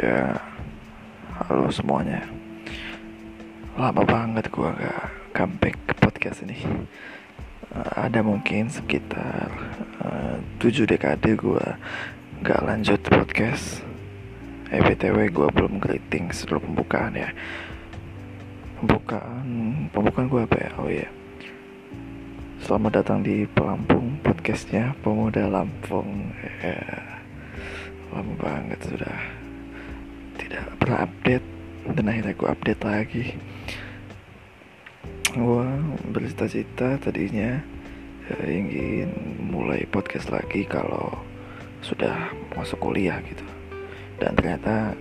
Ya, halo semuanya. Lama banget gua gak comeback ke podcast ini. Uh, ada mungkin sekitar uh, 7 dekade gua gak lanjut podcast. Eh btw gua belum greeting sebelum pembukaan ya. Pembukaan, pembukaan gua apa ya? Oh iya. Selamat datang di Pelampung podcastnya Pemuda Lampung. Ya lama banget sudah tidak pernah update dan akhirnya gue update lagi. Gue bercita-cita tadinya ya, ingin mulai podcast lagi kalau sudah masuk kuliah gitu. Dan ternyata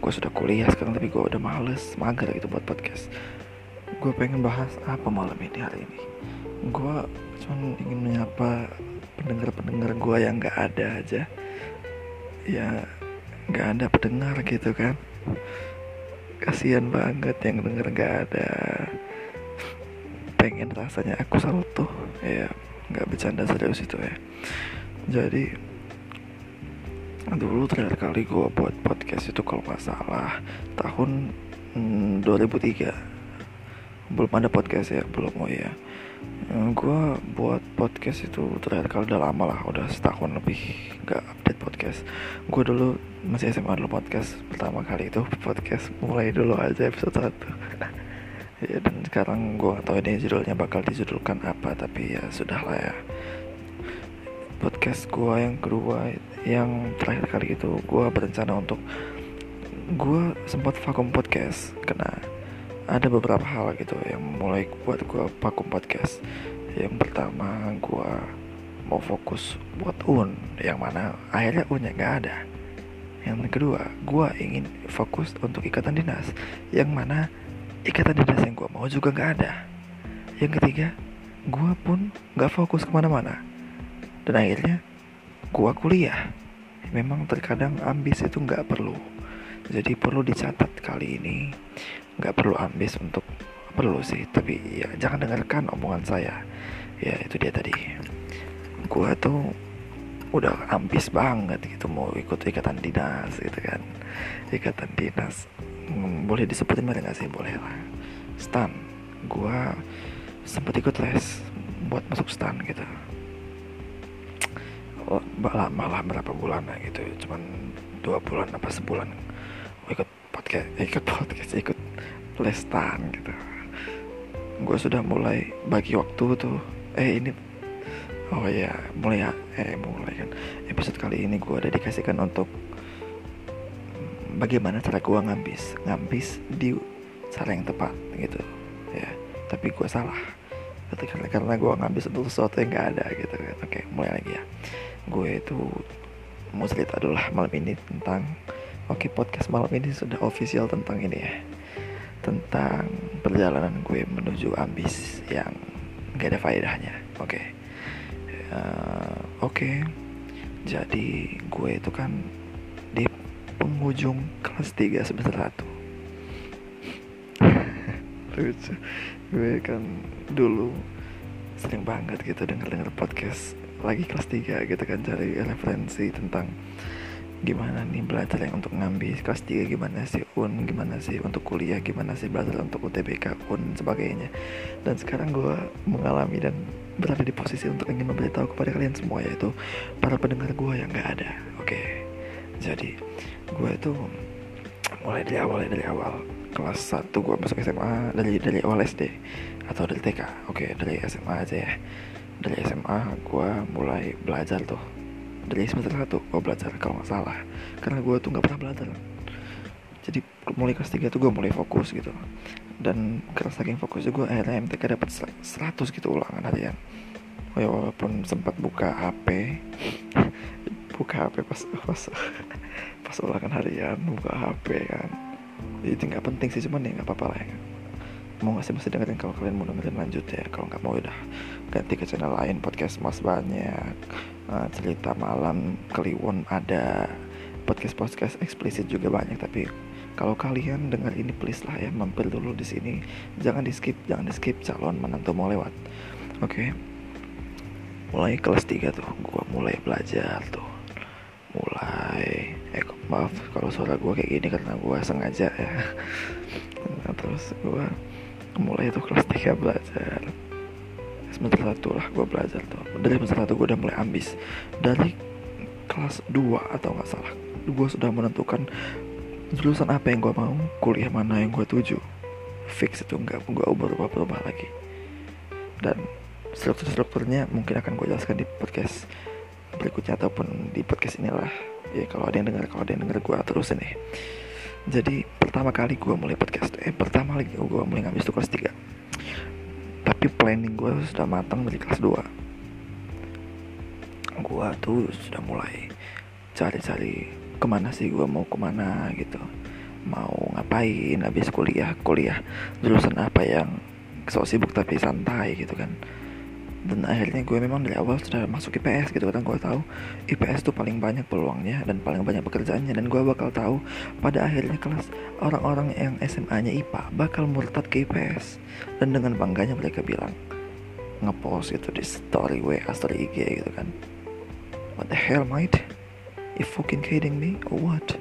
gue sudah kuliah sekarang tapi gue udah males mager gitu buat podcast. Gue pengen bahas apa malam ini hari ini? Gue cuma ingin menyapa pendengar-pendengar gue yang gak ada aja. Ya nggak ada pendengar gitu kan. Kasihan banget yang denger nggak ada. Pengen rasanya aku salto. Ya nggak bercanda serius itu ya. Jadi dulu terakhir kali gue buat podcast itu kalau nggak salah tahun hmm, 2003 belum ada podcast ya belum oh ya gue buat podcast itu terakhir kali udah lama lah udah setahun lebih gak update podcast. Gue dulu masih SMA dulu podcast pertama kali itu podcast mulai dulu aja episode 1 ya dan sekarang gue gak tau ini judulnya bakal dijudulkan apa tapi ya sudah lah ya. Podcast gue yang kedua yang terakhir kali itu gue berencana untuk gue sempat vakum podcast karena ada beberapa hal gitu yang mulai buat gue vakum podcast. Yang pertama gue mau fokus buat un yang mana akhirnya unnya nggak ada. Yang kedua gue ingin fokus untuk ikatan dinas yang mana ikatan dinas yang gue mau juga nggak ada. Yang ketiga gue pun nggak fokus ke mana-mana. Dan akhirnya gue kuliah. Memang terkadang ambis itu nggak perlu. Jadi perlu dicatat kali ini nggak perlu ambis untuk perlu sih tapi ya jangan dengarkan omongan saya. Ya itu dia tadi. Gua tuh udah ambis banget gitu mau ikut ikatan dinas gitu kan. Ikatan dinas. Hmm, boleh disebutin mereka nggak sih? Boleh lah. Stan gua sempet ikut les buat masuk stan gitu. Oh, lama lah berapa bulan gitu. Cuman dua bulan apa sebulan. Ikut podcast ikut podcast ikut lestan gitu. Gue sudah mulai bagi waktu tuh. Eh ini oh ya mulai ya. Eh mulai kan. Episode kali ini gue dedikasikan untuk bagaimana cara gue ngambis ngambis di cara yang tepat gitu ya. Tapi gue salah. Karena karena gue ngambis untuk sesuatu yang gak ada gitu kan. Oke mulai lagi ya. Gue itu mau cerita lah malam ini tentang oke podcast malam ini sudah official tentang ini ya tentang perjalanan gue menuju ambis yang gak ada faedahnya oke okay. uh, oke okay. jadi gue itu kan di penghujung kelas 3 semester 1 lucu gue kan dulu sering banget gitu denger-denger podcast lagi kelas 3 gitu kan cari referensi tentang gimana nih belajar yang untuk ngambil kelas 3 gimana sih un? Gimana sih untuk kuliah? Gimana sih belajar untuk UTBK un sebagainya? Dan sekarang gue mengalami dan berada di posisi untuk ingin memberitahu kepada kalian semua yaitu para pendengar gue yang gak ada. Oke. Jadi gue itu mulai dari awal dari awal kelas 1 gue masuk SMA dari dari awal SD atau dari TK oke dari SMA aja ya. Dari SMA gue mulai belajar tuh dari semester satu gue belajar kalau nggak salah. Karena gue tuh nggak pernah belajar. Jadi mulai kelas 3 tuh gue mulai fokus gitu. Dan karena saking fokusnya gue akhirnya MTK dapat 100 gitu ulangan harian. Oh ya walaupun sempat buka HP buka HP pas pas pas ulangan harian buka HP kan. Jadi nggak penting sih cuman ya nggak apa-apa lah ya mau ngasih masih dengerin kalau kalian mau dengerin lanjut ya? Kalau nggak mau udah ganti ke channel lain podcast mas banyak. Uh, cerita malam kliwon ada. Podcast podcast eksplisit juga banyak tapi kalau kalian dengar ini please lah ya mampir dulu di sini. Jangan di skip jangan di skip calon menantu mau lewat. Oke. Okay. mulai kelas 3 tuh gua mulai belajar tuh. Mulai eh maaf kalau suara gue kayak gini karena gue sengaja ya. Nah, terus gue mulai itu kelas 3 belajar. Semester satu lah gue belajar tuh. Dari semester satu gue udah mulai ambis. Dari kelas 2 atau nggak salah gue sudah menentukan jurusan apa yang gue mau kuliah mana yang gue tuju. Fix itu nggak gue ubah-ubah lagi. Dan struktur-strukturnya mungkin akan gue jelaskan di podcast berikutnya ataupun di podcast inilah. Ya kalau ada yang dengar kalau ada yang dengar gue terus ini jadi pertama kali gue mulai podcast eh pertama lagi gue mulai ngambil itu kelas 3 tapi planning gue sudah matang dari kelas 2 gue tuh sudah mulai cari-cari ke mana sih gue mau ke mana gitu. Mau ngapain habis kuliah kuliah jurusan apa yang so sibuk tapi santai gitu kan dan akhirnya gue memang dari awal sudah masuk IPS gitu kan gue tahu IPS tuh paling banyak peluangnya dan paling banyak pekerjaannya. Dan gue bakal tahu pada akhirnya kelas orang-orang yang SMA-nya IPA bakal murtad ke IPS dan dengan bangganya mereka bilang ngepost itu di story WA story IG gitu kan. What the hell mate? You fucking kidding me? Or what?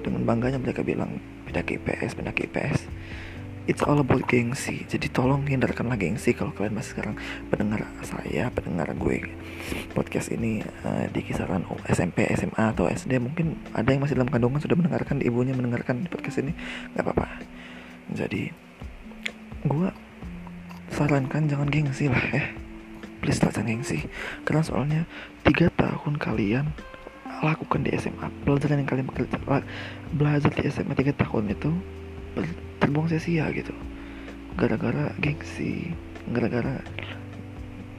Dengan bangganya mereka bilang pindah ke IPS pindah ke IPS it's all about gengsi. Jadi tolong hindarkanlah gengsi kalau kalian masih sekarang pendengar saya pendengar gue. Podcast ini uh, di kisaran SMP SMA atau SD mungkin ada yang masih dalam kandungan sudah mendengarkan ibunya mendengarkan podcast ini nggak apa-apa. Jadi gue sarankan jangan gengsi lah ya. Please tak jangan gengsi. Karena soalnya tiga tahun kalian lakukan di SMA pelajaran yang kalian belajar di SMA tiga tahun itu terbuang sia-sia gitu gara-gara gengsi gara-gara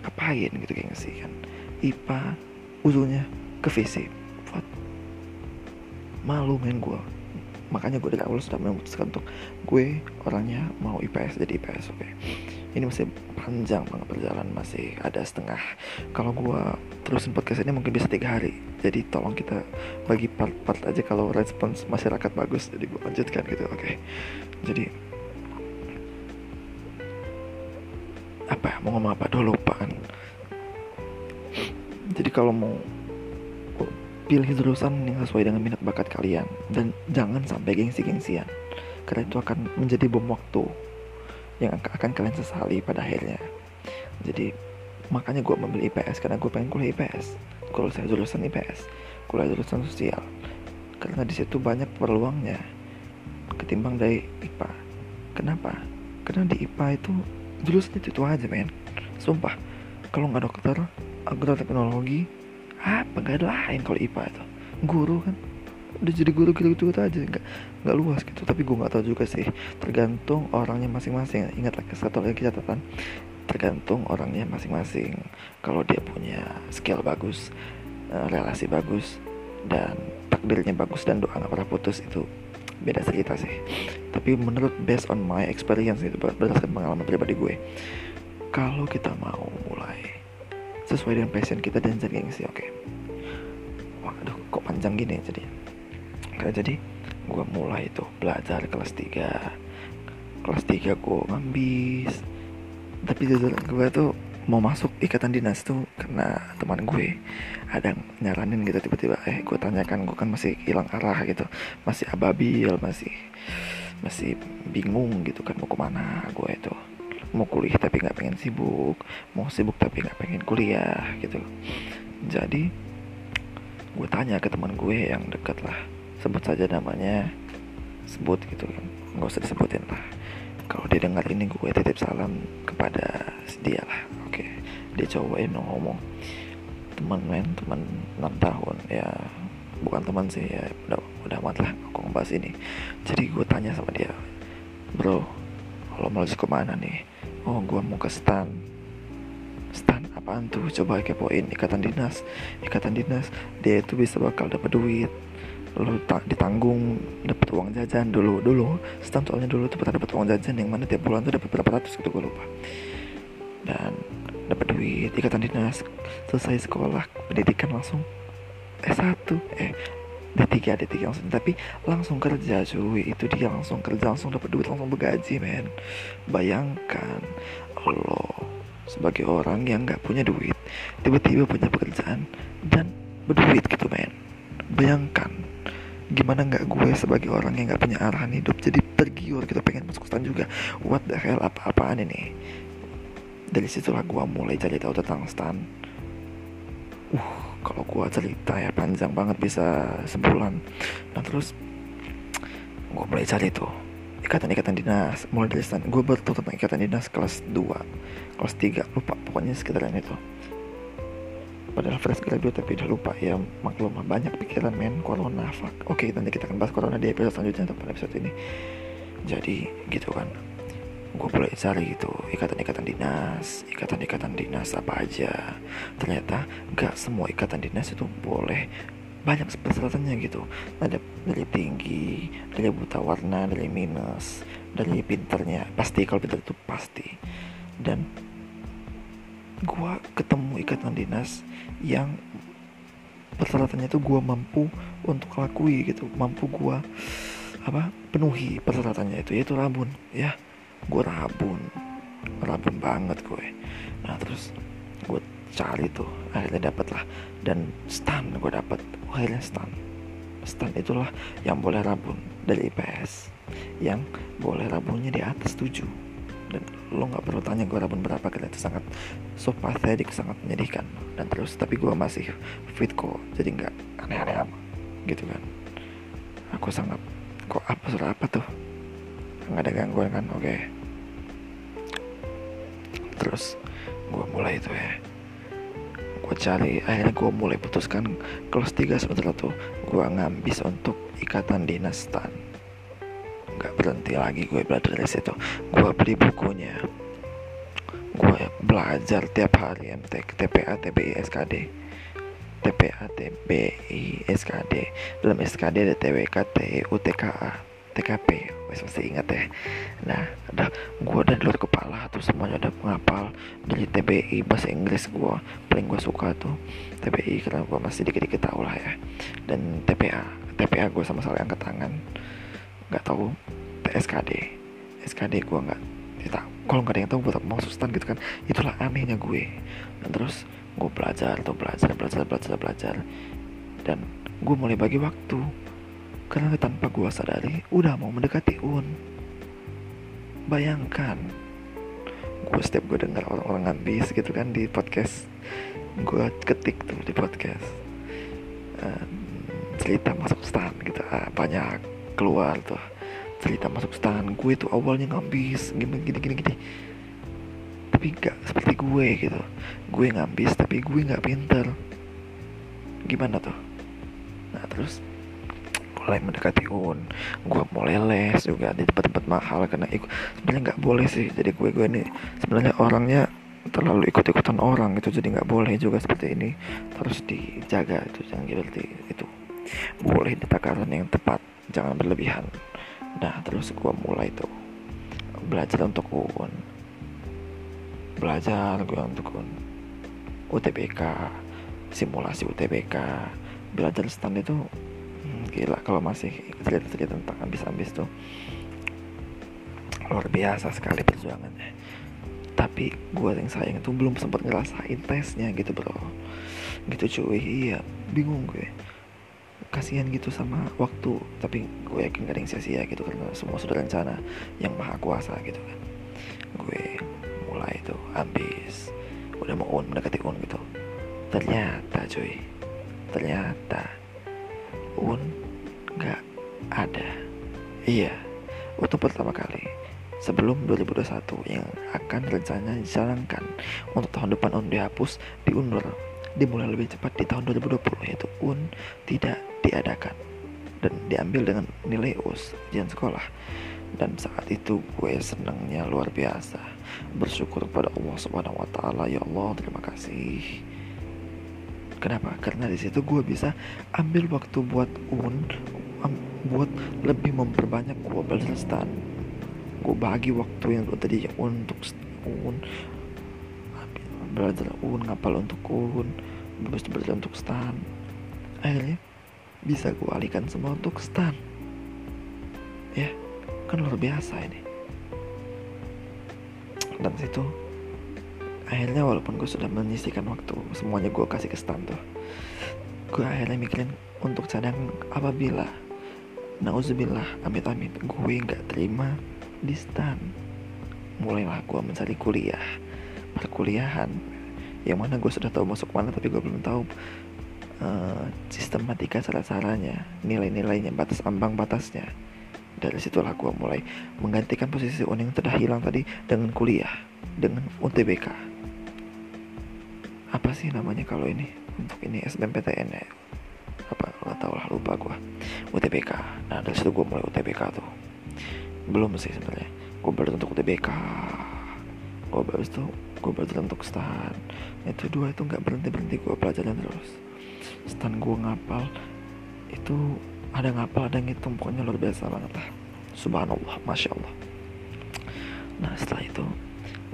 ngapain gitu gengsi kan IPA ujungnya ke VC What? malu main gue makanya gue dari awal sudah memutuskan untuk gue orangnya mau IPS jadi IPS oke okay. Ini masih panjang banget perjalanan masih ada setengah. Kalau gue terusin podcast ini mungkin bisa tiga hari. Jadi tolong kita bagi part-part aja kalau respons masyarakat bagus jadi gue lanjutkan gitu oke. Okay. jadi apa ya, mau ngomong apa? Dulu lupa kan. Jadi kalau mau pilih jurusan yang sesuai dengan minat bakat kalian dan jangan sampai gengsi-gengsian karena itu akan menjadi bom waktu yang akan kalian sesali pada akhirnya. Jadi makanya gue memilih IPS karena gue pengen kuliah IPS kalau saya jurusan IPS kuliah jurusan sosial. Karena di situ banyak peluangnya ketimbang dari IPA kenapa? Karena di IPA itu jurusan itu, itu aja men. Sumpah kalau nggak dokter agroteknologi apa gak ada lain kalau IPA itu? Guru kan udah jadi guru gitu gitu aja nggak nggak luas gitu. Tapi gue nggak tahu juga sih tergantung orangnya masing-masing. Ingat lagi satu lagi catatan tergantung orangnya masing-masing. Kalau dia punya skill bagus eh, relasi bagus dan takdirnya bagus dan doa nggak pernah putus itu beda cerita sih. Tapi menurut based on my experience itu berdasarkan pengalaman pribadi gue kalau kita mau mulai sesuai dengan passion kita dan jadi gengsi oke. Okay. waduh kok panjang gini ya jadi Oke, jadi gue mulai tuh belajar kelas 3 kelas 3 gue ngambis. Tapi jujur gue tuh mau masuk ikatan dinas tuh karena teman gue ada nyaranin gitu tiba-tiba eh gue tanyakan gue kan masih hilang arah gitu. Masih ababil masih masih bingung gitu kan mau ke mana gue itu. Mau kuliah tapi nggak pengen sibuk mau sibuk tapi nggak pengen kuliah gitu. Jadi gue tanya ke teman gue yang dekat lah sebut saja namanya. Sebut gitu kan. Nggak usah disebutin lah kalau dia dengar ini gue titip salam kepada dia lah. Oke. Dia cobain ngomong. Teman men. Teman 6 tahun. Ya bukan teman sih. Ya udah udah amat lah aku ngebahas ini. Jadi gue tanya sama dia bro kalau mau ke mana nih? Oh gue mau ke stan. Stan apaan tuh? Coba kepoin ikatan dinas. Ikatan dinas dia itu bisa bakal dapat duit tak ditanggung dapat uang jajan dulu dulu stan soalnya dulu tuh pernah dapat uang jajan yang mana tiap bulan tuh dapat berapa ratus gitu gue lupa. Dan dapat duit ikatan dinas selesai sekolah pendidikan langsung S1 eh D3 D3 langsung tapi langsung kerja cuy itu dia langsung kerja langsung dapat duit langsung bergaji men. Bayangkan lo sebagai orang yang nggak punya duit tiba-tiba punya pekerjaan dan berduit gitu men. Bayangkan gimana nggak gue sebagai orang yang nggak punya arahan hidup jadi tergiur gitu pengen masuk stan juga. What the hell apa-apaan ini? Dari situlah gue mulai cari tahu tentang stan uh kalau gue cerita ya panjang banget bisa sebulan. Nah terus gue mulai cari tuh ikatan-ikatan dinas. Mulai dari stan gue baru tentang ikatan dinas kelas 2 kelas 3 lupa pokoknya sekitaran itu padahal fresh graduate tapi udah lupa ya maklum banyak pikiran men corona fuck. Oke nanti kita akan bahas corona di episode selanjutnya atau pada episode ini. Jadi gitu kan. Gue mulai cari gitu ikatan-ikatan dinas ikatan-ikatan dinas apa aja. Ternyata gak semua ikatan dinas itu boleh. Banyak persyaratannya gitu. Ada dari tinggi dari buta warna dari minus dari pinternya. Pasti kalau pinter itu pasti. Dan gue ketemu ikatan dinas yang persyaratannya itu gue mampu untuk lakui gitu. Mampu gue apa penuhi persyaratannya itu yaitu rabun ya. Gue rabun rabun banget gue. Nah terus gue cari tuh akhirnya dapet lah dan stan gue dapet. Akhirnya stan stan itulah yang boleh rabun dari IPS yang boleh rabunnya di atas 7 dan lo nggak perlu tanya gue rabun berapa karena itu sangat so pathetic sangat menyedihkan. Dan terus tapi gue masih fit kok jadi nggak aneh-aneh amat gitu kan. Aku sangat kok apa suara apa tuh? Nggak ada gangguan kan? Oke. Okay. terus gue mulai itu ya. Gue cari akhirnya gue mulai putuskan kelas 3 sebentar tuh gue ngambis untuk ikatan dinas stan nggak berhenti lagi gue belajar dari situ. Gue beli bukunya. Gue belajar tiap hari MTK TPA TBI SKD TPA TBI SKD dalam SKD ada TWK TU TKA TKP masih masih ingat ya. Nah ada gue udah luar kepala tuh semuanya udah menghafal dari TBI bahasa Inggris gue paling gue suka tuh TBI karena gue masih dikit-dikit tau lah ya. Dan TPA TPA gue sama sekali angkat tangan nggak tahu SKD SKD gue nggak tidak kalau nggak ada yang tahu gue mau sustan gitu kan. Itulah anehnya gue. Dan terus gue belajar tuh belajar belajar belajar belajar. Dan gue mulai bagi waktu. Karena tanpa gue sadari udah mau mendekati un. Bayangkan gue setiap gue dengar orang-orang ngabis gitu kan di podcast gue ketik tuh di podcast. Uh, cerita masuk stan gitu uh, banyak keluar tuh. Cerita masuk stan gue tuh awalnya ngambis gini gini gini gini. Tapi gak seperti gue gitu. Gue ngambis tapi gue nggak pinter. Gimana tuh? Nah terus mulai mendekati un gue mulai les juga di tempat-tempat mahal karena ikut. Sebenarnya nggak boleh sih. Jadi gue gue ini sebenarnya orangnya terlalu ikut-ikutan orang gitu. Jadi nggak boleh juga seperti ini. Harus dijaga itu jangan seperti itu. Boleh di takaran yang tepat jangan berlebihan. Nah terus gue mulai tuh belajar untuk UN belajar gue untuk UN UTBK simulasi UTBK belajar stand itu hmm, gila. Kalau masih cerita-cerita tentang ambis-ambis tuh luar biasa sekali perjuangannya. Tapi gue yang sayang itu belum sempat ngerasain tesnya gitu bro. Gitu cuy. Iya bingung gue kasihan gitu sama waktu. Tapi gue yakin gak ada yang sia-sia gitu karena semua sudah rencana yang maha kuasa gitu kan. Gue mulai itu habis. Udah mau un mendekati un gitu. Ternyata cuy. Ternyata un gak ada. Iya waktu pertama kali sebelum 2021 yang akan rencananya dijalankan untuk tahun depan un dihapus diundur dimulai lebih cepat di tahun 2020 yaitu UN tidak diadakan dan diambil dengan nilai US ujian sekolah. Dan saat itu gue senangnya luar biasa. Bersyukur pada Allah Subhanahu Wa Taala. Ya Allah terima kasih. Kenapa? Karena di situ gue bisa ambil waktu buat un buat lebih memperbanyak gue belajar stan gue bagi waktu yang tadi untuk un. Belajar un ngapal untuk un habis belajar untuk stan akhirnya bisa gue alihkan semua untuk stan ya kan luar biasa ini. Dan situ akhirnya walaupun gue sudah menyisikan waktu semuanya gue kasih ke stan tuh gue akhirnya mikirin untuk cadang apabila nauzubillah amit amit gue nggak terima di stan mulailah gue mencari kuliah perkuliahan yang mana gue sudah tahu masuk mana tapi gue belum tahu uh, sistematika cara-caranya nilai-nilainya batas ambang batasnya. Dari situlah gue mulai menggantikan posisi UN yang sudah hilang tadi dengan kuliah dengan UTBK apa sih namanya kalau ini? Untuk ini SBMPTN ya? Apa gak tau lah lupa gue UTBK nah dari situ gue mulai UTBK tuh. Belum sih sebenarnya. Gue baru untuk UTBK gue baru itu gue belajar untuk stan itu dua itu nggak berhenti berhenti gue pelajarin terus stan gue ngapal itu ada ngapal ada ngitung pokoknya luar biasa banget lah. Subhanallah masya allah. Nah setelah itu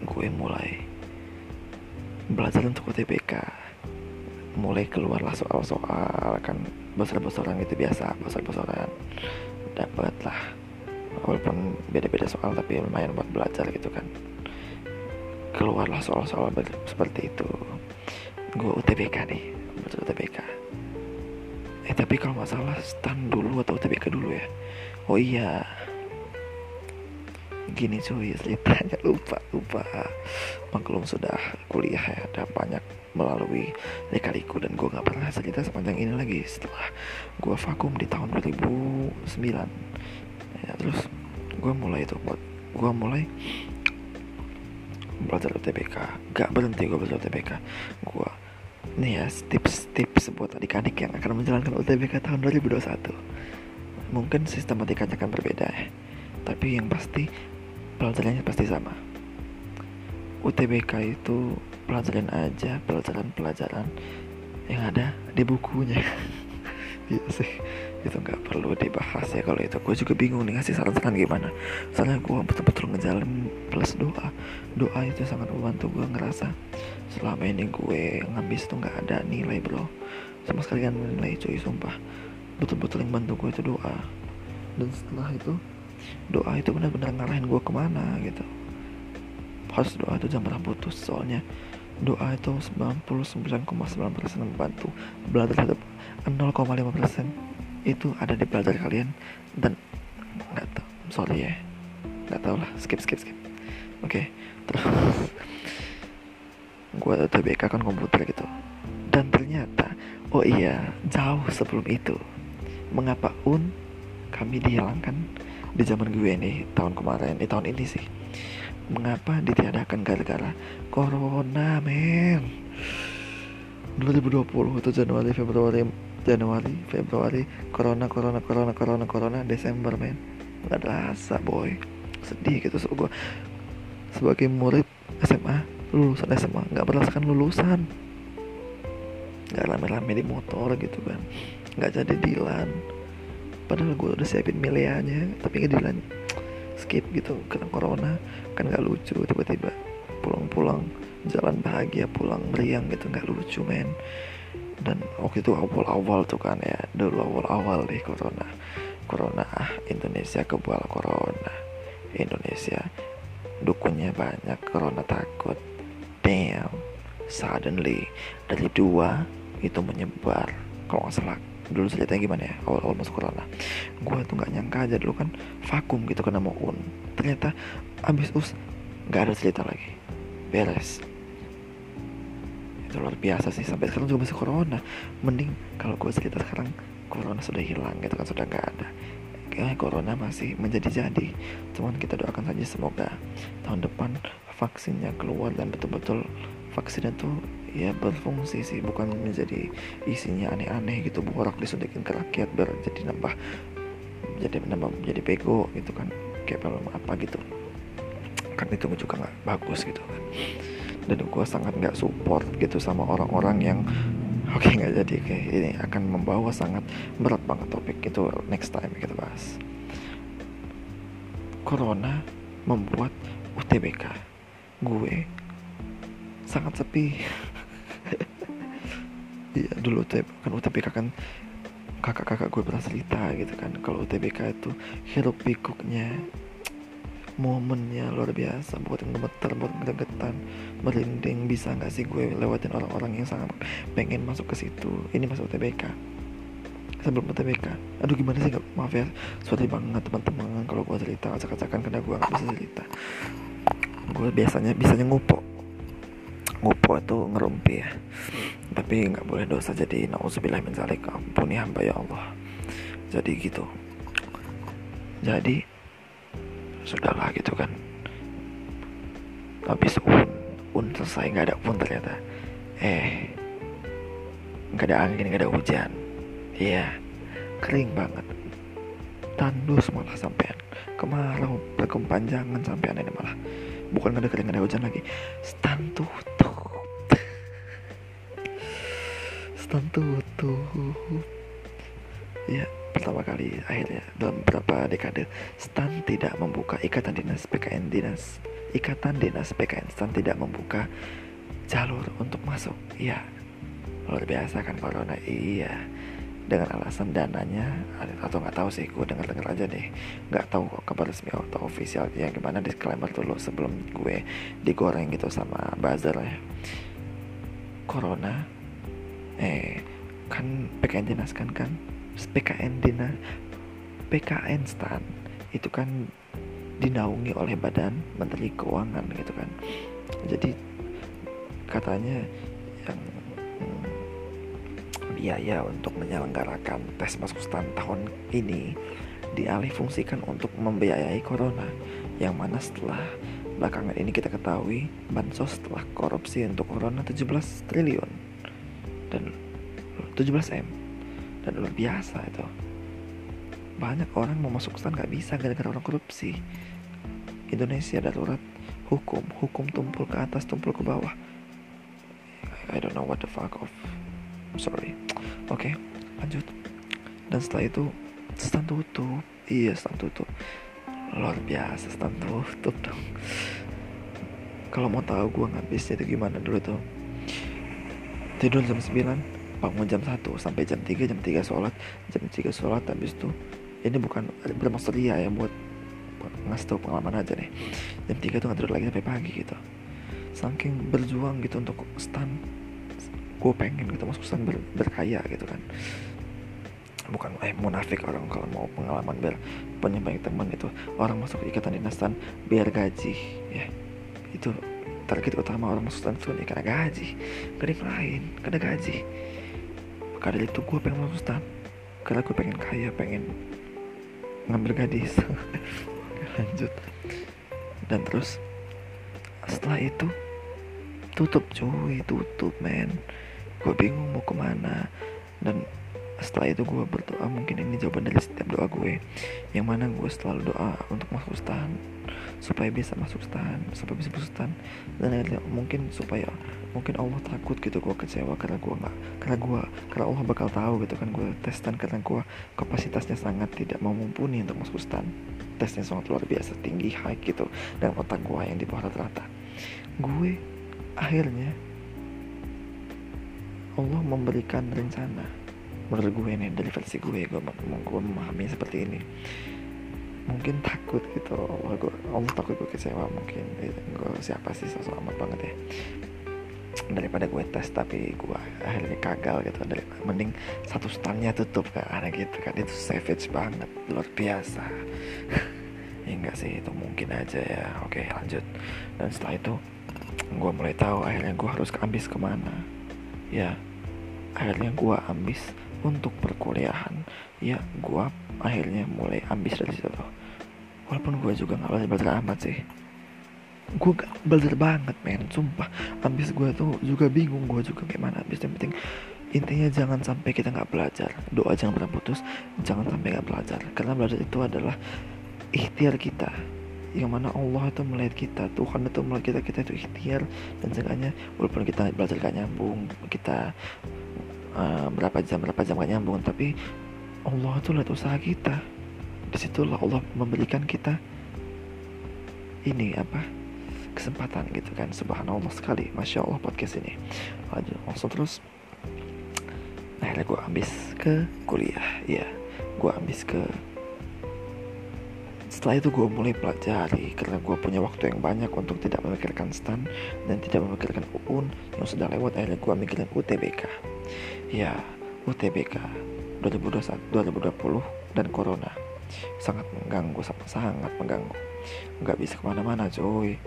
gue mulai belajar untuk UTBK mulai keluarlah soal-soal kan besar-besaran itu biasa besar-besaran. Dapat lah walaupun beda-beda soal tapi lumayan buat belajar gitu kan. Keluarlah soal-soal seperti itu. Gue UTBK nih betul UTBK tapi kalau nggak salah stand dulu atau UTBK dulu ya? Oh iya. Gini cuy ceritanya lupa lupa. Maklum sudah kuliah ya ada banyak melalui lekaliku dan gue nggak pernah cerita sepanjang ini lagi. Setelah gue vakum di tahun 2009 ya terus gue mulai itu gue mulai belajar UTBK gak berhenti gue belajar UTBK gue nih ya tips-tips buat adik-adik yang akan menjalankan UTBK tahun 2021 mungkin sistematikanya akan berbeda ya. Tapi yang pasti pelajarannya pasti sama. UTBK itu pelajaran aja pelajaran-pelajaran yang ada di bukunya. Iya sih itu nggak perlu dibahas ya kalau itu. Gue juga bingung nih ngasih saran-saran gimana? Soalnya gue betul-betul ngejalan plus doa. Doa itu sangat membantu gue ngerasa selama ini gue ngabis tuh nggak ada nilai bro. Sama sekali kan nilai cuy sumpah. Betul-betul yang bantu gue itu doa. Dan setelah itu doa itu benar-benar ngarahin gue ke mana gitu. Pas doa itu jangan pernah putus soalnya doa itu 99,9% membantu. Belajar 0,5% itu ada di belajar kalian dan nggak tahu. Sorry ya. Nggak tahu lah. Skip skip skip. Oke. Okay, terus gue TBK kan komputer gitu. Dan ternyata oh iya jauh sebelum itu mengapa un kami dihilangkan di zaman gue nih tahun kemarin di tahun ini sih. Mengapa ditiadakan gara-gara corona men? 2020 atau Januari Februari Januari, Februari, Corona, Corona, Corona, Corona, Corona, Desember men. Gak ada rasa boy. Sedih gitu so gue Sebagai murid SMA Lulusan SMA Gak merasakan lulusan. Gak rame-rame di motor gitu kan. Gak jadi Dilan Padahal gue udah siapin milianya Tapi gak Dilan Skip gitu Karena Corona. Kan gak lucu tiba-tiba Pulang-pulang Jalan bahagia pulang meriang gitu Gak lucu men dan waktu itu awal-awal tuh kan ya dulu awal-awal nih corona. Corona ah Indonesia kebal corona. Indonesia dukunnya banyak corona takut. Damn suddenly. Dari dua itu menyebar. Kalau nggak salah dulu ceritanya gimana ya awal-awal masuk corona. Gue tuh nggak nyangka aja dulu kan vakum gitu kena mau un. Ternyata abis us nggak ada cerita lagi. Beres itu luar biasa sih. Sampai sekarang juga masih corona. Mending kalau gue cerita sekarang corona sudah hilang gitu kan sudah nggak ada. Kayak corona masih menjadi-jadi. Cuman kita doakan saja semoga tahun depan vaksinnya keluar dan betul-betul vaksinnya tuh ya berfungsi sih. Bukan menjadi isinya aneh-aneh gitu borak disuntikin ke rakyat biar jadi nambah jadi nambah jadi pego gitu kan. Kayak belum apa gitu. Kan itu juga nggak bagus gitu kan dan gue sangat nggak support gitu sama orang-orang yang oke okay, nggak jadi kayak ini akan membawa sangat berat banget topik itu next time kita bahas. Corona membuat UTBK gue sangat sepi. Iya dulu UTBK kan UTBK kan kakak-kakak gue pernah cerita gitu kan kalau UTBK itu hiruk pikuknya momennya luar biasa buat gemeter buat gregetan merinding bisa nggak sih gue lewatin orang-orang yang sangat pengen masuk ke situ? Ini masuk TBK sebelum UTBK aduh gimana sih maaf ya sorry banget teman-teman kalau gue cerita acak-acakan karena gue gak bisa cerita. Gue biasanya bisanya ngupo ngupo itu ngerumpi ya. Tapi nggak boleh dosa jadi nauzubillah min ampuni hamba ya Allah. Jadi gitu. Jadi sudahlah gitu kan. Habis un un selesai nggak ada pun ternyata. Eh nggak ada angin nggak ada hujan. Iya kering banget. Tandus malah sampean. Kemarau berkepanjangan sampean ini malah. Bukan nggak ada kering nggak ada hujan lagi. Stand tutup. Stand tutup. Ya pertama kali akhirnya dalam beberapa dekade STAN tidak membuka ikatan dinas PKN dinas ikatan dinas PKN STAN tidak membuka jalur untuk masuk. Ya luar biasa kan corona. Iya dengan alasan dananya atau nggak tahu sih gue dengar dengar aja deh. Nggak tahu kabar resmi atau official. Ya gimana disclaimer dulu sebelum gue digoreng gitu sama buzzer ya. Corona eh kan PKN dinas kan kan PKN Dina PKN Stan itu kan dinaungi oleh Badan Menteri Keuangan gitu kan. Jadi katanya yang hmm, biaya untuk menyelenggarakan tes masuk stan tahun ini dialih fungsikan untuk membiayai corona. Yang mana setelah belakangan ini kita ketahui bansos telah korupsi untuk corona 17 triliun dan 17 M dan luar biasa itu. Banyak orang mau masuk stan nggak bisa gara-gara orang korupsi. Indonesia darurat hukum. Hukum tumpul ke atas tumpul ke bawah. I don't know what the fuck of sorry. Oke okay, lanjut. Dan setelah itu stan tutup. Iya stan tutup. Luar biasa stan tutup dong. Kalau mau tahu gue ngabisnya itu gimana dulu tuh? Tidur jam 9 bangun jam 1 sampai jam 3 jam 3 sholat jam 3 sholat habis itu ini bukan bermaksud ya buat, buat ngasih tau pengalaman aja nih jam 3 tuh nggak tidur lagi sampai pagi gitu. Saking berjuang gitu untuk stand gue pengen gitu masuk stand ber, berkaya gitu kan. Bukan eh munafik orang kalau mau pengalaman biar punya banyak teman itu orang masuk ikatan dinas stand biar gaji ya. Itu target utama orang masuk stand itu nih karena gaji. Gak lain karena gaji karena itu gue pengen masuk stan karena gue pengen kaya pengen ngambil gadis. Lanjut. Dan terus setelah itu tutup cuy tutup men. Gue bingung mau ke mana. Dan setelah itu gue berdoa mungkin ini jawaban dari setiap doa gue. Yang mana gue selalu doa untuk masuk stan supaya bisa masuk stan supaya bisa masuk stan dan mungkin supaya mungkin Allah takut gitu gue kecewa karena gue nggak karena gue karena Allah bakal tahu gitu kan gue tes stan karena gue kapasitasnya sangat tidak mau mumpuni untuk masuk stan tesnya sangat luar biasa tinggi high gitu dan otak gue yang di bawah rata-rata. Gue akhirnya Allah memberikan rencana. Menurut gue nih dari versi gue gue, gue memahami seperti ini. Mungkin takut gitu Allah, gue, Allah takut gue kecewa mungkin. Gue siapa sih sosok amat banget ya daripada gue tes tapi gue akhirnya gagal gitu. Dari mending satu stannya tutup kan gitu kan itu savage banget luar biasa. Ya enggak sih? Itu mungkin aja ya. Oke lanjut. Dan setelah itu gue mulai tahu akhirnya gue harus ambis ke mana. Ya akhirnya gue ambis untuk perkuliahan. Ya gue akhirnya mulai ambis dari situ. Walaupun gue juga nggak belajar amat sih gue belajar banget men. Sumpah. Abis gue tuh juga bingung gue juga gimana abis yang penting. Intinya jangan sampai kita nggak belajar. Doa jangan pernah putus. Jangan sampai nggak belajar. Karena belajar itu adalah ikhtiar kita. Yang mana Allah itu melihat kita Tuhan itu melihat kita kita itu ikhtiar. Dan seenggaknya walaupun kita belajar gak nyambung kita uh, berapa jam berapa jam gak nyambung tapi Allah itu lihat usaha kita. Di situlah Allah memberikan kita ini apa kesempatan gitu kan. Subhanallah sekali. Masya Allah podcast ini. Lanjut langsung terus. Akhirnya gue habis ke kuliah. Ya gue habis ke setelah itu gue mulai pelajari karena gue punya waktu yang banyak untuk tidak memikirkan stan dan tidak memikirkan UUN yang sudah lewat. Akhirnya gue mikirin UTBK ya UTBK 2021 2020 dan corona. Sangat mengganggu sangat mengganggu. Nggak bisa ke mana-mana cuy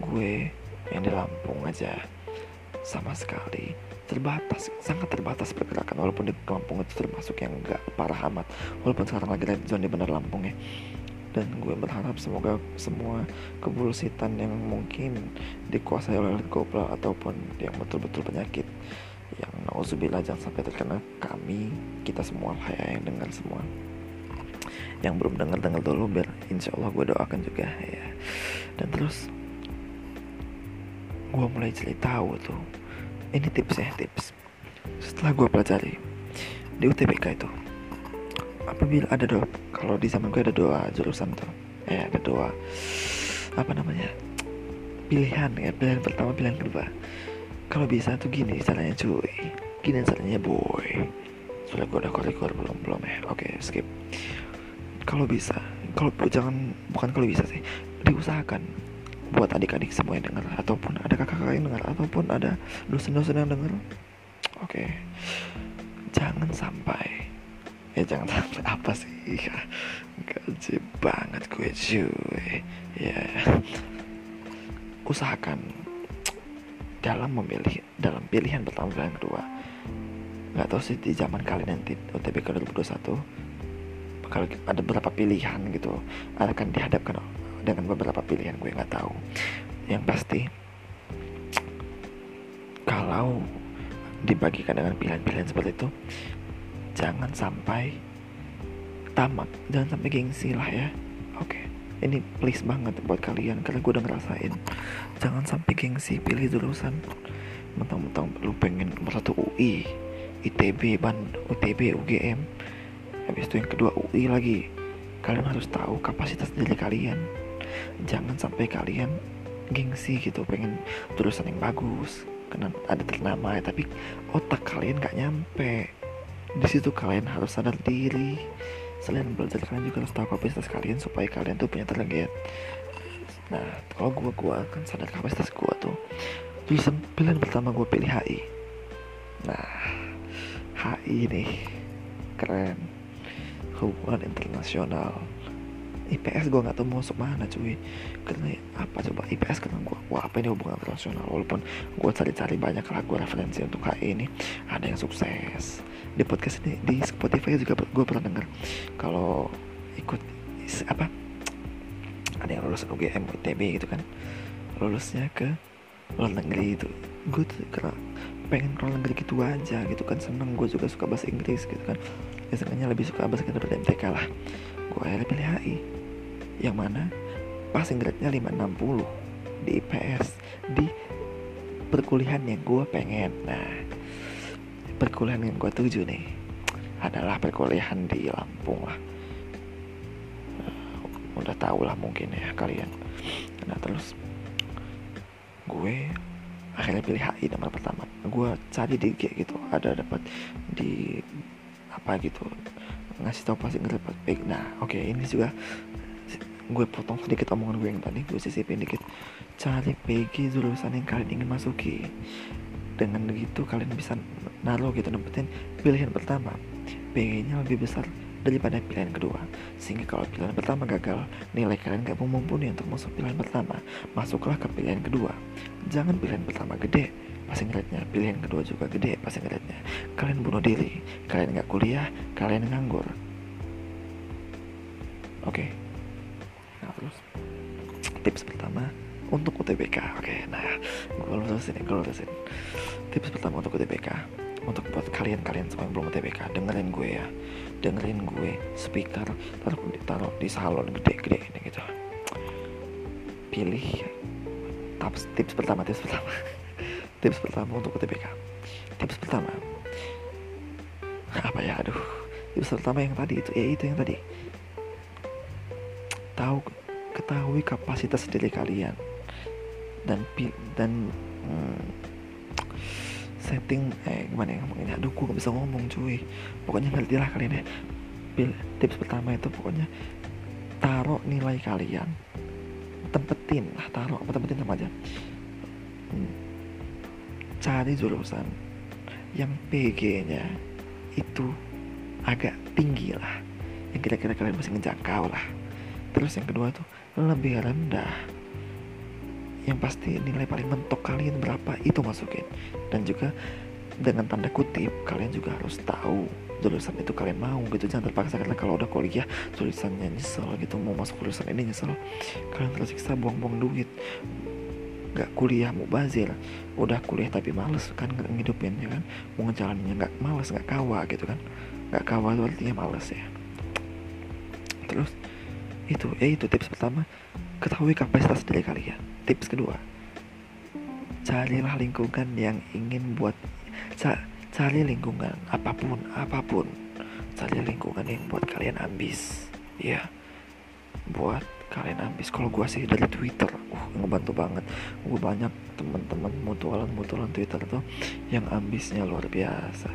gue yang di Lampung aja. Sama sekali terbatas sangat terbatas pergerakan walaupun di Lampung itu termasuk yang enggak parah amat. Walaupun sekarang lagi red zone di benar Lampung ya. Dan gue berharap semoga semua kebulsitan yang mungkin dikuasai oleh kopla ataupun yang betul-betul penyakit yang nauzubillah jangan sampai terkena kami kita semua lah ya yang dengar semua. Yang belum dengar dengar dulu biar insya Allah gue doakan juga ya. Dan terus gue mulai cerita tahu tuh. Ini tips ya tips. Setelah gue pelajari di UTBK itu apabila ada doa kalau di zaman gue ada doa jurusan tuh eh ada doa apa namanya pilihan ya pilihan pertama pilihan kedua. Kalau bisa tuh gini caranya cuy. Gini caranya boy. Soalnya gue udah korekur belum belum ya. Oke skip. Kalau bisa kalau jangan bukan kalau bisa sih diusahakan buat adik-adik semua yang dengar ataupun ada kakak-kakak yang dengar ataupun ada dosen-dosen yang dengar oke. Okay. jangan sampai. Ya jangan sampai. Apa sih? Gaji banget gue cuy. Ya. Usahakan dalam memilih dalam pilihan pertama dan kedua. Nggak tahu sih di zaman kalian nanti UTBK 2021 kalau ada beberapa pilihan gitu. Akan dihadapkan dengan beberapa pilihan gue nggak tahu. Yang pasti kalau dibagikan dengan pilihan-pilihan seperti itu jangan sampai tamat jangan sampai gengsi lah ya. Oke ini please banget buat kalian karena gue udah ngerasain. Jangan sampai gengsi pilih jurusan mentang-mentang lu pengen nomor satu UI ITB ban UTB UGM habis itu yang kedua UI lagi. Kalian harus tahu kapasitas diri kalian jangan sampai kalian gengsi gitu pengen tulisan yang bagus karena ada ternama ya tapi otak kalian gak nyampe. Di situ kalian harus sadar diri. Selain belajar kalian juga harus tahu kapasitas kalian supaya kalian tuh punya target. Nah kalau gue gue akan sadar kapasitas gue tuh. Tulisan pilihan pertama gue pilih HI nah HI nih keren. Hubungan internasional IPS gue nggak tahu mau masuk mana cuy. Karena apa coba? IPS karena gue wah apa ini hubungan internasional? Walaupun gue cari-cari banyak lah gue referensi untuk KI ini ada yang sukses. Di podcast ini di Spotify juga gue pernah denger. Kalau ikut apa? Ada yang lulus UGM UTB gitu kan. Lulusnya ke luar negeri itu. Gue tuh karena pengen luar negeri gitu aja gitu kan. Seneng gue juga suka bahasa Inggris gitu kan. Ya lebih suka bahasa Inggris daripada MTK lah. Gue akhirnya pilih HI yang mana? Passing grade-nya 560 di IPS di perkuliahan yang gue pengen. Nah perkuliahan yang gue tuju nih adalah perkuliahan di Lampung lah. Uh, udah tau lah mungkin ya kalian. Nah terus gue akhirnya pilih HI nomor pertama. Gue cari di G gitu ada dapat di apa gitu ngasih tau passing grade baik nah oke okay, ini juga gue potong sedikit omongan gue yang tadi gue sisipin dikit. Cari PG jurusan yang kalian ingin masuki. Dengan begitu kalian bisa naruh gitu dapetin pilihan pertama. PG nya lebih besar daripada pilihan kedua. Sehingga kalau pilihan pertama gagal nilai kalian gak mumpuni untuk masuk pilihan pertama. Masuklah ke pilihan kedua. Jangan pilihan pertama gede passing rate-nya pilihan kedua juga gede passing rate-nya kalian bunuh diri. Kalian gak kuliah kalian nganggur. Oke. okay. Terus. Tips pertama untuk UTBK oke nah gue lurusin gue lurusin tips pertama untuk UTBK untuk buat kalian-kalian semua yang belum UTBK dengerin gue ya. Dengerin gue speaker taruh taruh di salon gede-gede ini gitu. Pilih tips tips pertama tips pertama. Tips pertama untuk UTBK tips pertama. Apa ya aduh. Tips pertama yang tadi itu ya itu yang tadi. Tahu ketahui kapasitas diri kalian. Dan dan hmm, setting eh gimana ya ngomongnya aduh gue gak bisa ngomong cuy. Pokoknya ngerti lah kalian ya. Tips pertama itu pokoknya taruh nilai kalian. Tempetin lah taruh apa tempetin sama aja. Hmm. Cari jurusan yang PG nya itu agak tinggi lah. Yang kira-kira kalian masih ngejangkau lah. Terus yang kedua tuh lebih rendah. Yang pasti nilai paling mentok kalian berapa itu masukin. Dan juga dengan tanda kutip kalian juga harus tahu jurusan itu kalian mau gitu. Jangan terpaksa karena kalau udah kuliah jurusannya nyesel gitu. Mau masuk jurusan ini nyesel. Kalian tersiksa buang-buang duit. Nggak kuliah mau bazir. Udah kuliah tapi males kan nggak ngidupin ya kan? Mau ngejalaninnya nggak males nggak kawa gitu kan? Nggak kawa itu artinya males ya. Terus itu ya itu tips pertama. Ketahui kapasitas dari kalian. Tips kedua carilah lingkungan yang ingin buat cari lingkungan apa pun apa pun. Cari lingkungan yang buat kalian ambis ya. Buat kalian ambis. Kalau gue sih dari Twitter uh ngebantu banget. Gue banyak teman-teman mutualan mutualan Twitter tuh yang ambisnya luar biasa.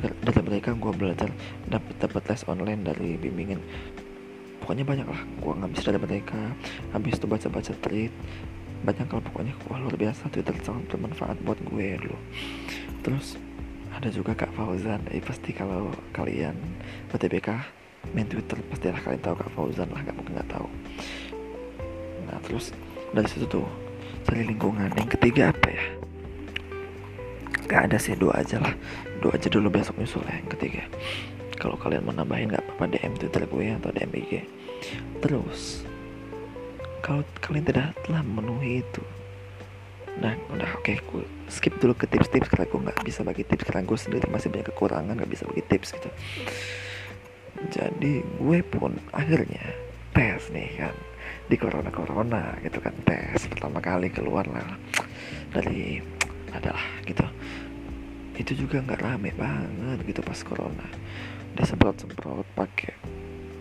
Dari mereka gue belajar dapat dapat les online dari bimbingan pokoknya banyak lah. Gue ngabis dari mereka habis itu baca baca tweet. Banyak kalau pokoknya. Wah luar biasa. Twitter sangat bermanfaat buat gue dulu. Terus ada juga Kak Fauzan. Eh, pasti kalau kalian BTBK main Twitter pasti lah kalian tahu Kak Fauzan lah. Gak mungkin nggak tahu. Nah terus dari situ tuh cari lingkungan. Yang ketiga apa ya? Gak ada sih. Dua aja lah. Dua aja dulu besok nyusul ya yang ketiga kalau kalian mau nambahin gak apa-apa. DM Twitter gue atau DM IG terus kalau kalian tidak telah memenuhi itu nah udah oke okay, gue skip dulu ke tips-tips karena gue nggak bisa bagi tips karena gue sendiri masih banyak kekurangan nggak bisa bagi tips gitu. Jadi gue pun akhirnya tes nih kan di corona corona gitu kan tes pertama kali keluar lah. Dari adalah gitu. Itu juga nggak rame banget gitu pas corona dia semprot semprot pakai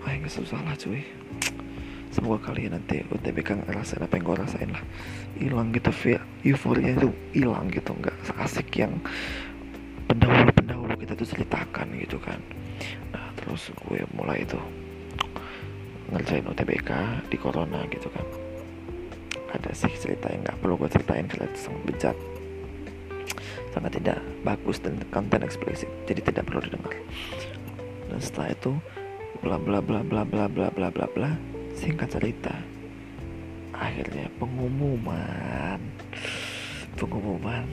ah nggak susah lah cuy. Semoga kalian nanti UTBK ngerasain apa yang gue rasain lah. Hilang gitu via euforia itu hilang gitu nggak asik yang pendahulu pendahulu kita tuh ceritakan gitu kan. Nah terus gue mulai itu ngerjain UTBK di corona gitu kan. Ada sih cerita yang nggak perlu gue ceritain itu sangat bejat sangat tidak bagus dan konten eksplisit jadi tidak perlu didengar setelah itu bla bla bla bla bla bla bla bla bla Singkat cerita, akhirnya pengumuman, pengumuman,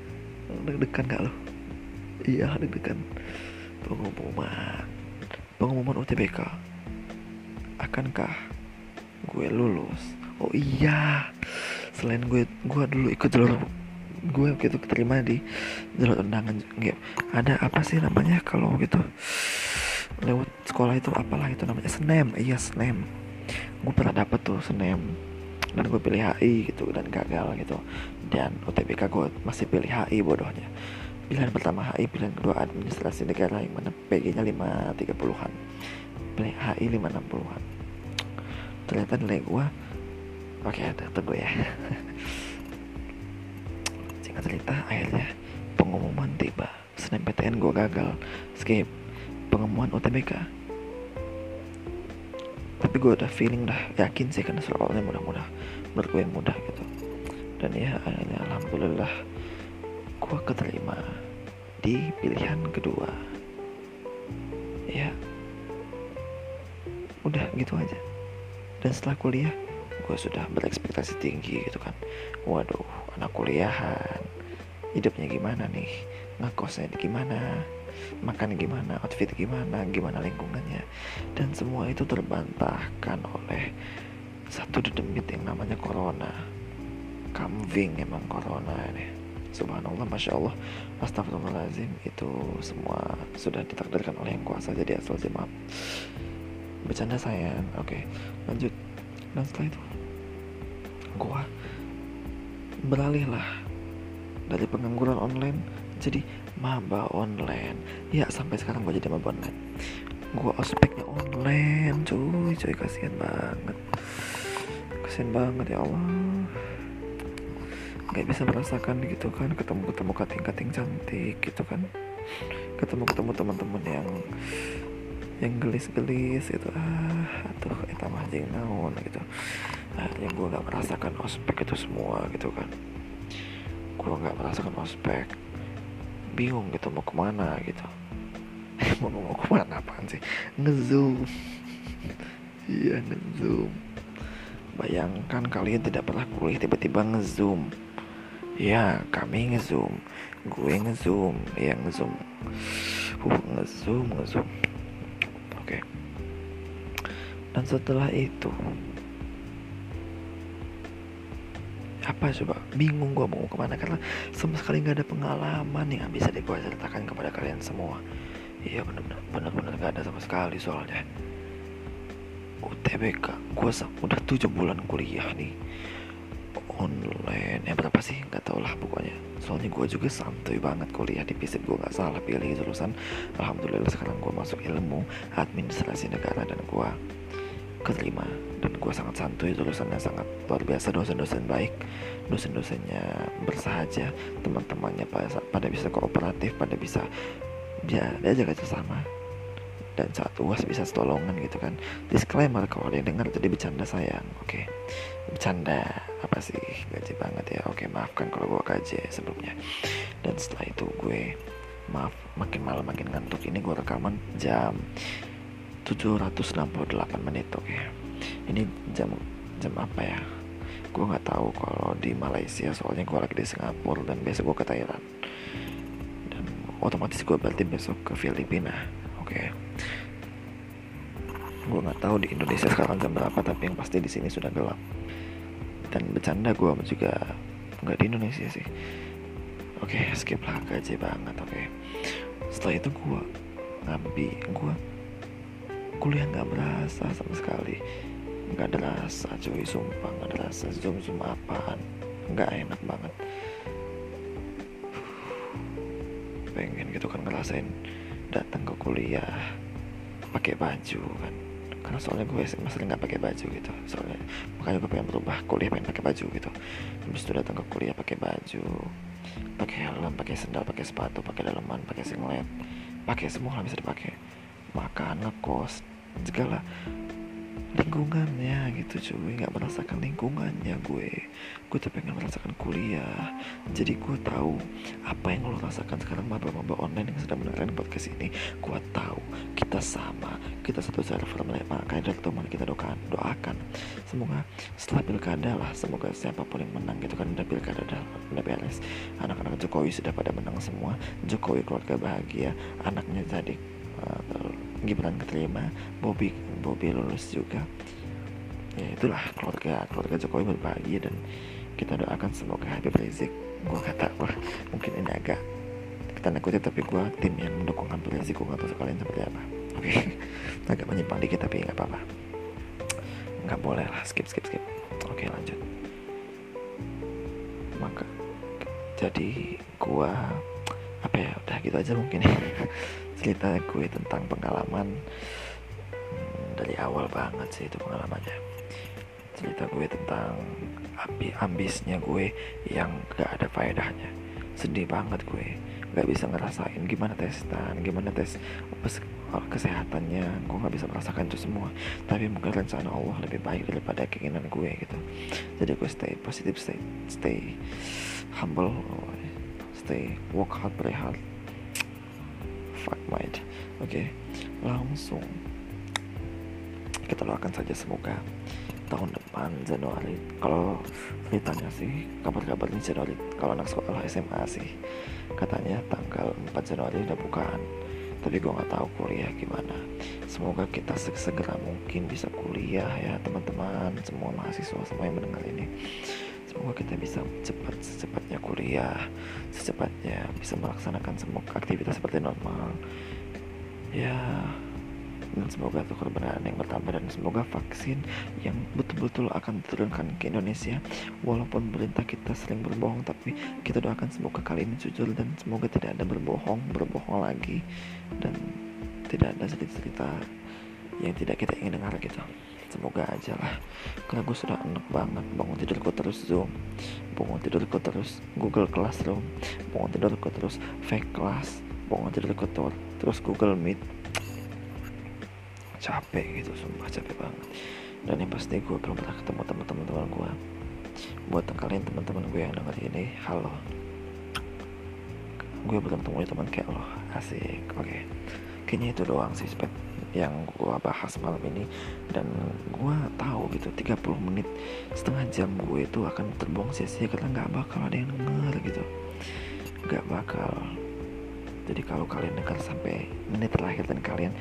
deg-degan gak lo? Iya deg-degan, pengumuman, pengumuman UTBK. Akankah gue lulus? Oh iya, selain gue, gue dulu ikut jalur gue gitu keterima di jalur undangan gitu. ada apa sih namanya kalau gitu? Lewat sekolah itu apalah itu namanya? Senem iya senem gue pernah dapet tuh senem dan gue pilih HI gitu dan gagal gitu. Dan UTBK gue masih pilih HI bodohnya. Pilihan pertama HI pilihan kedua administrasi negara yang mana? PG nya 530an pilih HI 560an ternyata nilai gue oke ada tunggu ya singkat cerita akhirnya pengumuman tiba PTN gue gagal. Skip. Pengumuman UTBK tapi gue udah feeling dah yakin sih karena soalnya mudah-mudah menurut gue mudah gitu. Dan ya akhirnya alhamdulillah gue keterima di pilihan kedua. Ya. Udah gitu aja. Dan setelah kuliah gue sudah berekspektasi tinggi gitu kan. Waduh anak kuliahan. Hidupnya gimana nih? Ngekosnya gimana? Makan gimana? Outfit gimana? Gimana lingkungannya? Dan semua itu terbantahkan oleh satu dedemit yang namanya corona. Kambing emang corona ini. Subhanallah masya allah. Astagfirullahaladzim itu semua sudah ditakdirkan oleh yang kuasa jadi asal maaf bercanda sayang. Oke lanjut. Dan setelah itu gua. Beralih lah dari pengangguran online jadi maba online. Ya sampai sekarang gue jadi maba online. Gue ospeknya online cuy cuy kasihan banget. Kasihan banget ya Allah. Nggak bisa merasakan gitu kan ketemu ketemu kating kating cantik gitu kan. Ketemu ketemu teman-teman yang yang gelis-gelis gitu. Ah atau kita mah jeung naon gitu. Akhirnya gue nggak merasakan ospek itu semua gitu kan. Gue nggak merasakan ospek. Bingung gitu mau ke mana gitu. Mau ngomong ke mana apaan sih? Ngezoom. Iya ngezoom. Bayangkan kalian tidak pernah kuliah tiba-tiba ngezoom. Ya kami ngezoom. Gue ngezoom ya ngezoom. Uh ngezoom ngezoom. Dan setelah itu apa coba? Bingung gue mau ke mana karena sama sekali nggak ada pengalaman yang bisa gue ceritakan kepada kalian semua. Iya benar-benar benar-benar nggak ada sama sekali soalnya. UTBK gue udah tujuh bulan kuliah nih. Online ya berapa sih? Nggak tau lah pokoknya. Soalnya gue juga santuy banget kuliah di FISIP gue nggak salah pilih jurusan. Alhamdulillah sekarang gue masuk ilmu administrasi negara dan gue keterima. Dan gue sangat santuy jurusannya sangat luar biasa dosen-dosen baik dosen-dosennya bersahaja teman-temannya pada, pada bisa kooperatif pada bisa dia dia jaga sama dan saat uas bisa setolongan gitu kan. Disclaimer kalau dia dengar jadi bercanda sayang oke? Okay. bercanda apa sih? Gaji banget ya oke okay, maafkan kalau gue kaji sebelumnya. Dan setelah itu gue maaf makin malam makin ngantuk. Ini gue rekaman jam 768 menit oke okay. ini jam jam apa ya gue nggak tahu kalau di Malaysia soalnya gue lagi di Singapura dan besok gue ke Thailand dan otomatis gue berarti besok ke Filipina oke okay. gue nggak tahu di Indonesia sekarang jam berapa tapi yang pasti di sini sudah gelap dan bercanda gue juga nggak di Indonesia sih oke okay, skip lah gaji banget oke okay. setelah itu gue ngambil gue kuliah nggak berasa sama sekali. Nggak ada rasa cuy sumpah nggak ada rasa. Zoom zoom apaan? Nggak enak banget. Pengen gitu kan ngerasain datang ke kuliah pakai baju kan. Karena soalnya gue sering nggak pakai baju gitu. Soalnya makanya gue pengen berubah kuliah pengen pakai baju gitu. Habis itu datang ke kuliah pakai baju pakai helm pakai sendal pakai sepatu pakai daleman pakai singlet. Pakai semua bisa dipakai. Makan ngekos segala lingkungannya gitu cuy. Nggak merasakan lingkungannya gue. Gue tuh pengen merasakan kuliah. Jadi gue tahu apa yang lo rasakan sekarang maba-maba online yang sedang mendengarkan podcast ini gue tahu kita sama. Kita satu server makanya dari teman kita doakan doakan. Semoga setelah pilkada lah semoga siapa pun yang menang gitu kan udah pilkada udah, udah beres. Anak-anak Jokowi sudah pada menang semua. Jokowi keluarga bahagia anaknya jadi uh, Gibran keterima Bobby Bobby lulus juga. Ya itulah keluarga keluarga Jokowi berbahagia dan kita doakan semoga Habib Rizik gue kata wah mungkin ini agak tanda kutip tapi gue tim yang mendukung Habib Rizik gue gak tahu kalian seperti apa. Oke okay. agak menyimpang dikit tapi nggak apa-apa. Nggak boleh lah skip skip skip. Oke okay, lanjut. Maka jadi gue apa ya udah gitu aja mungkin. ya cerita gue tentang pengalaman. Hmm, dari awal banget sih itu pengalamannya. Cerita gue tentang ambi ambisnya gue yang gak ada faedahnya. Sedih banget gue. Gak bisa ngerasain gimana testan gimana tes kesehatannya. Gue gak bisa merasakan itu semua. Tapi mungkin rencana Allah lebih baik daripada keinginan gue gitu. Jadi gue stay positif stay stay humble stay work hard play hard mind oke? Okay. langsung kita doakan saja semoga tahun depan Januari kalau ditanya sih kabar-kabarnya Januari kalau anak sekolah SMA sih katanya tanggal 4 Januari udah bukaan. Tapi gue nggak tahu kuliah gimana. Semoga kita segera mungkin bisa kuliah ya teman-teman semua mahasiswa semua yang mendengar ini semoga kita bisa cepat secepatnya kuliah secepatnya bisa melaksanakan semua aktivitas seperti normal. Ya dan semoga tuh kebenaran yang bertambah dan semoga vaksin yang betul-betul akan diturunkan ke Indonesia walaupun pemerintah kita sering berbohong tapi kita doakan semoga kali ini jujur dan semoga tidak ada berbohong berbohong lagi dan tidak ada cerita-cerita yang tidak kita ingin dengar gitu semoga aja lah. Karena gue sudah enak banget. Bangun tidur gue terus zoom. Bangun tidur gue terus google classroom. Bangun tidur gue terus fake class. Bangun tidur gue terus google meet. Capek gitu sumpah capek banget. Dan yang pasti gue belum pernah ketemu teman-teman teman gue buat kalian teman-teman gue yang denger ini halo. Gue belum ketemu teman kayak lo. Asik oke. Okay. kayaknya itu doang sih spek yang gue bahas malam ini. Dan gue tahu gitu 30 menit setengah jam gue itu akan terbuang sia-sia karena nggak bakal ada yang denger gitu. Nggak bakal. Jadi kalau kalian dengar sampai menit terakhir dan kalian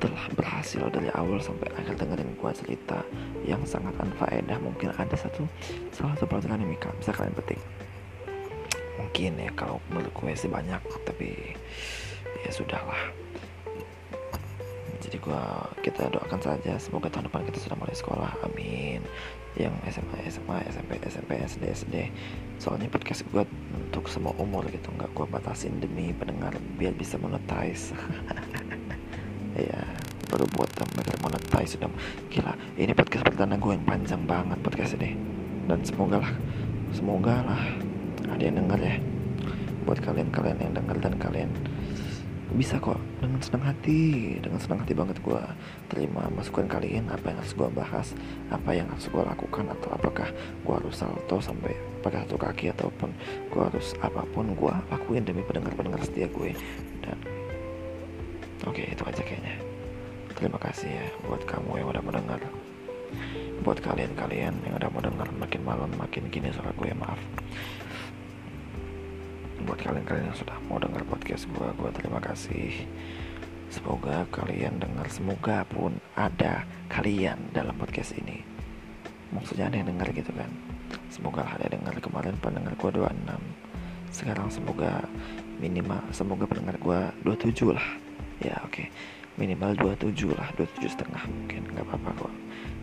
telah berhasil dari awal sampai akhir dengerin gue cerita yang sangat anfaedah mungkin ada satu salah satu pelajaran yang bisa kalian petik. Mungkin ya kalau menurut gue sih banyak tapi ya sudahlah jadi gua kita doakan saja semoga tahun depan kita sudah mulai sekolah. Amin. Yang SMA SMA SMP SMP SD SD soalnya podcast gue untuk semua umur gitu nggak gue batasin demi pendengar biar bisa monetize. Ya baru buat mereka monetize sudah gila ini podcast pertama gue yang panjang banget podcast ini. Dan semoga lah semoga lah ada yang denger ya. Buat kalian-kalian yang denger dan kalian bisa kok. Dengan senang hati. Dengan senang hati banget gue terima masukan kalian. Apa yang harus gue bahas? Apa yang harus gue lakukan? Atau apakah gue harus salto sampai pakai satu kaki? Ataupun gue harus apa pun gue lakuin demi pendengar-pendengar setia gue. Dan oke okay, itu aja kayaknya. Terima kasih ya buat kamu yang udah mendengar. Buat kalian-kalian yang udah mendengar makin malam makin gini suara gue maaf buat kalian-kalian yang sudah mau dengar podcast gue gue terima kasih. Semoga kalian dengar semoga pun ada kalian dalam podcast ini. Maksudnya ada yang dengar gitu kan? Semoga ada yang dengar kemarin pendengar gue 26 sekarang semoga minimal semoga pendengar gue 27 lah. Ya oke. Okay. minimal 27 lah 27 setengah mungkin. Nggak apa-apa kok.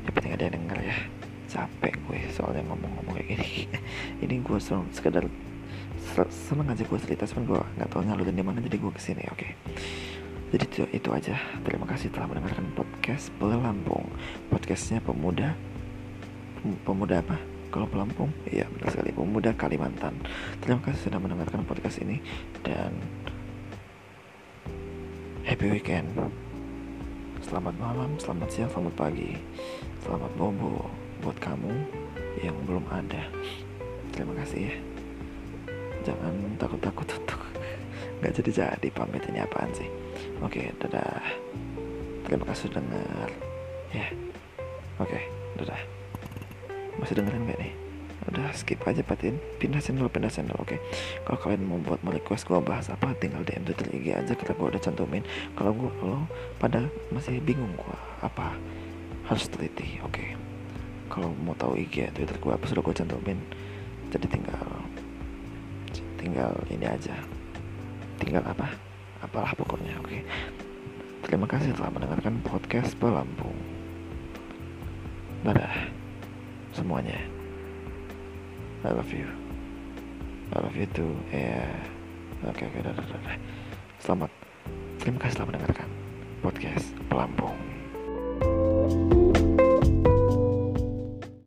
Yang penting ada yang denger ya. Capek gue soalnya ngomong-ngomong kayak gini. Ini gue sekedar seneng aja gue cerita cuman gue nggak tahu nyalurin di mana jadi gue ke sini oke. Okay. jadi itu, itu aja. Terima kasih telah mendengarkan podcast Pelampung podcastnya pemuda pemuda apa? Kalau Pelampung iya benar sekali. Pemuda Kalimantan. Terima kasih sudah mendengarkan podcast ini dan happy weekend. Selamat malam selamat siang selamat pagi. Selamat bobo buat kamu yang belum ada. Terima kasih ya jangan takut-takut untuk nggak jadi-jadi pamit ini apaan sih. Oke dadah. Terima kasih dengar. Ya. Oke dadah. Masih dengerin gak nih? Udah skip aja patin pindah channel pindah channel oke. Okay. kalau kalian mau buat mau request gue bahas apa tinggal DM Twitter IG aja karena gue udah cantumin. Kalau gue lo pada masih bingung gue apa harus teliti oke. Okay. kalau mau tahu IG Twitter gue apa sudah gue cantumin jadi tinggal tinggal ini aja. Tinggal apa? Apalah pokoknya oke. Okay. terima kasih telah mendengarkan podcast Pelampung. Dadah semuanya. I love you. I love you too ya yeah. oke okay, oke okay, selamat terima kasih telah mendengarkan podcast Pelampung